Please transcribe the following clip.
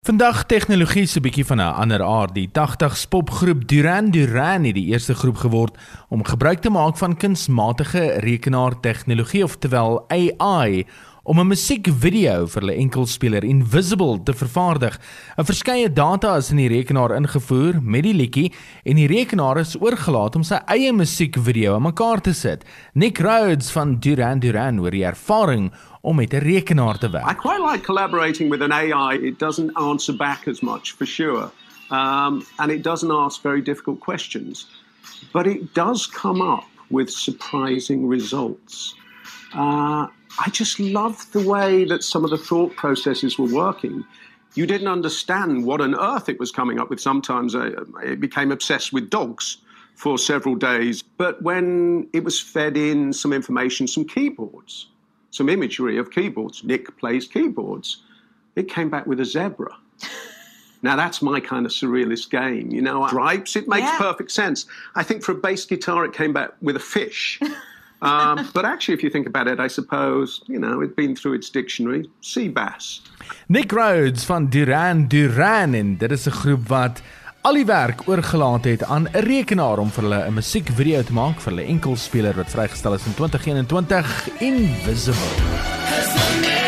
Vandag tegnologie se bietjie van 'n ander aard. Die 80s popgroep Duran Duran het die eerste groep geword om gebruik te maak van kunsmatige rekenaartegnologie oftewel AI om 'n musiekvideo vir hulle enkelspeler Invisible te vervaardig. 'n Verskeie data is in die rekenaar ingevoer met die liedjie en die rekenaar is oorgelaat om sy eie musiekvideo aan mekaar te sit. Nick Rhodes van Duran Duran oor die ervaring om met 'n rekenaar te werk. I quite like collaborating with an AI. It doesn't answer back as much for sure. Um, and it doesn't ask very difficult questions. But it does come up with surprising results. Uh, I just loved the way that some of the thought processes were working. You didn't understand what on earth it was coming up with. Sometimes uh, it became obsessed with dogs for several days. But when it was fed in some information, some keyboards, some imagery of keyboards. Nick plays keyboards. It came back with a zebra. Now that's my kind of surrealist game, you know. Stripes, it makes Yeah. perfect sense. I think for a bass guitar, it came back with a fish. um, but actually, if you think about it, I suppose you know it'd been through its dictionary. Sea bass. Nick Rhodes van Duran Duran en dit is 'n groep wat al die werk oorgelaat het aan 'n rekenaar om vir hulle 'n musiekvideo te maak vir hulle enkelspeler wat vrygestel is in 2021 Invisible.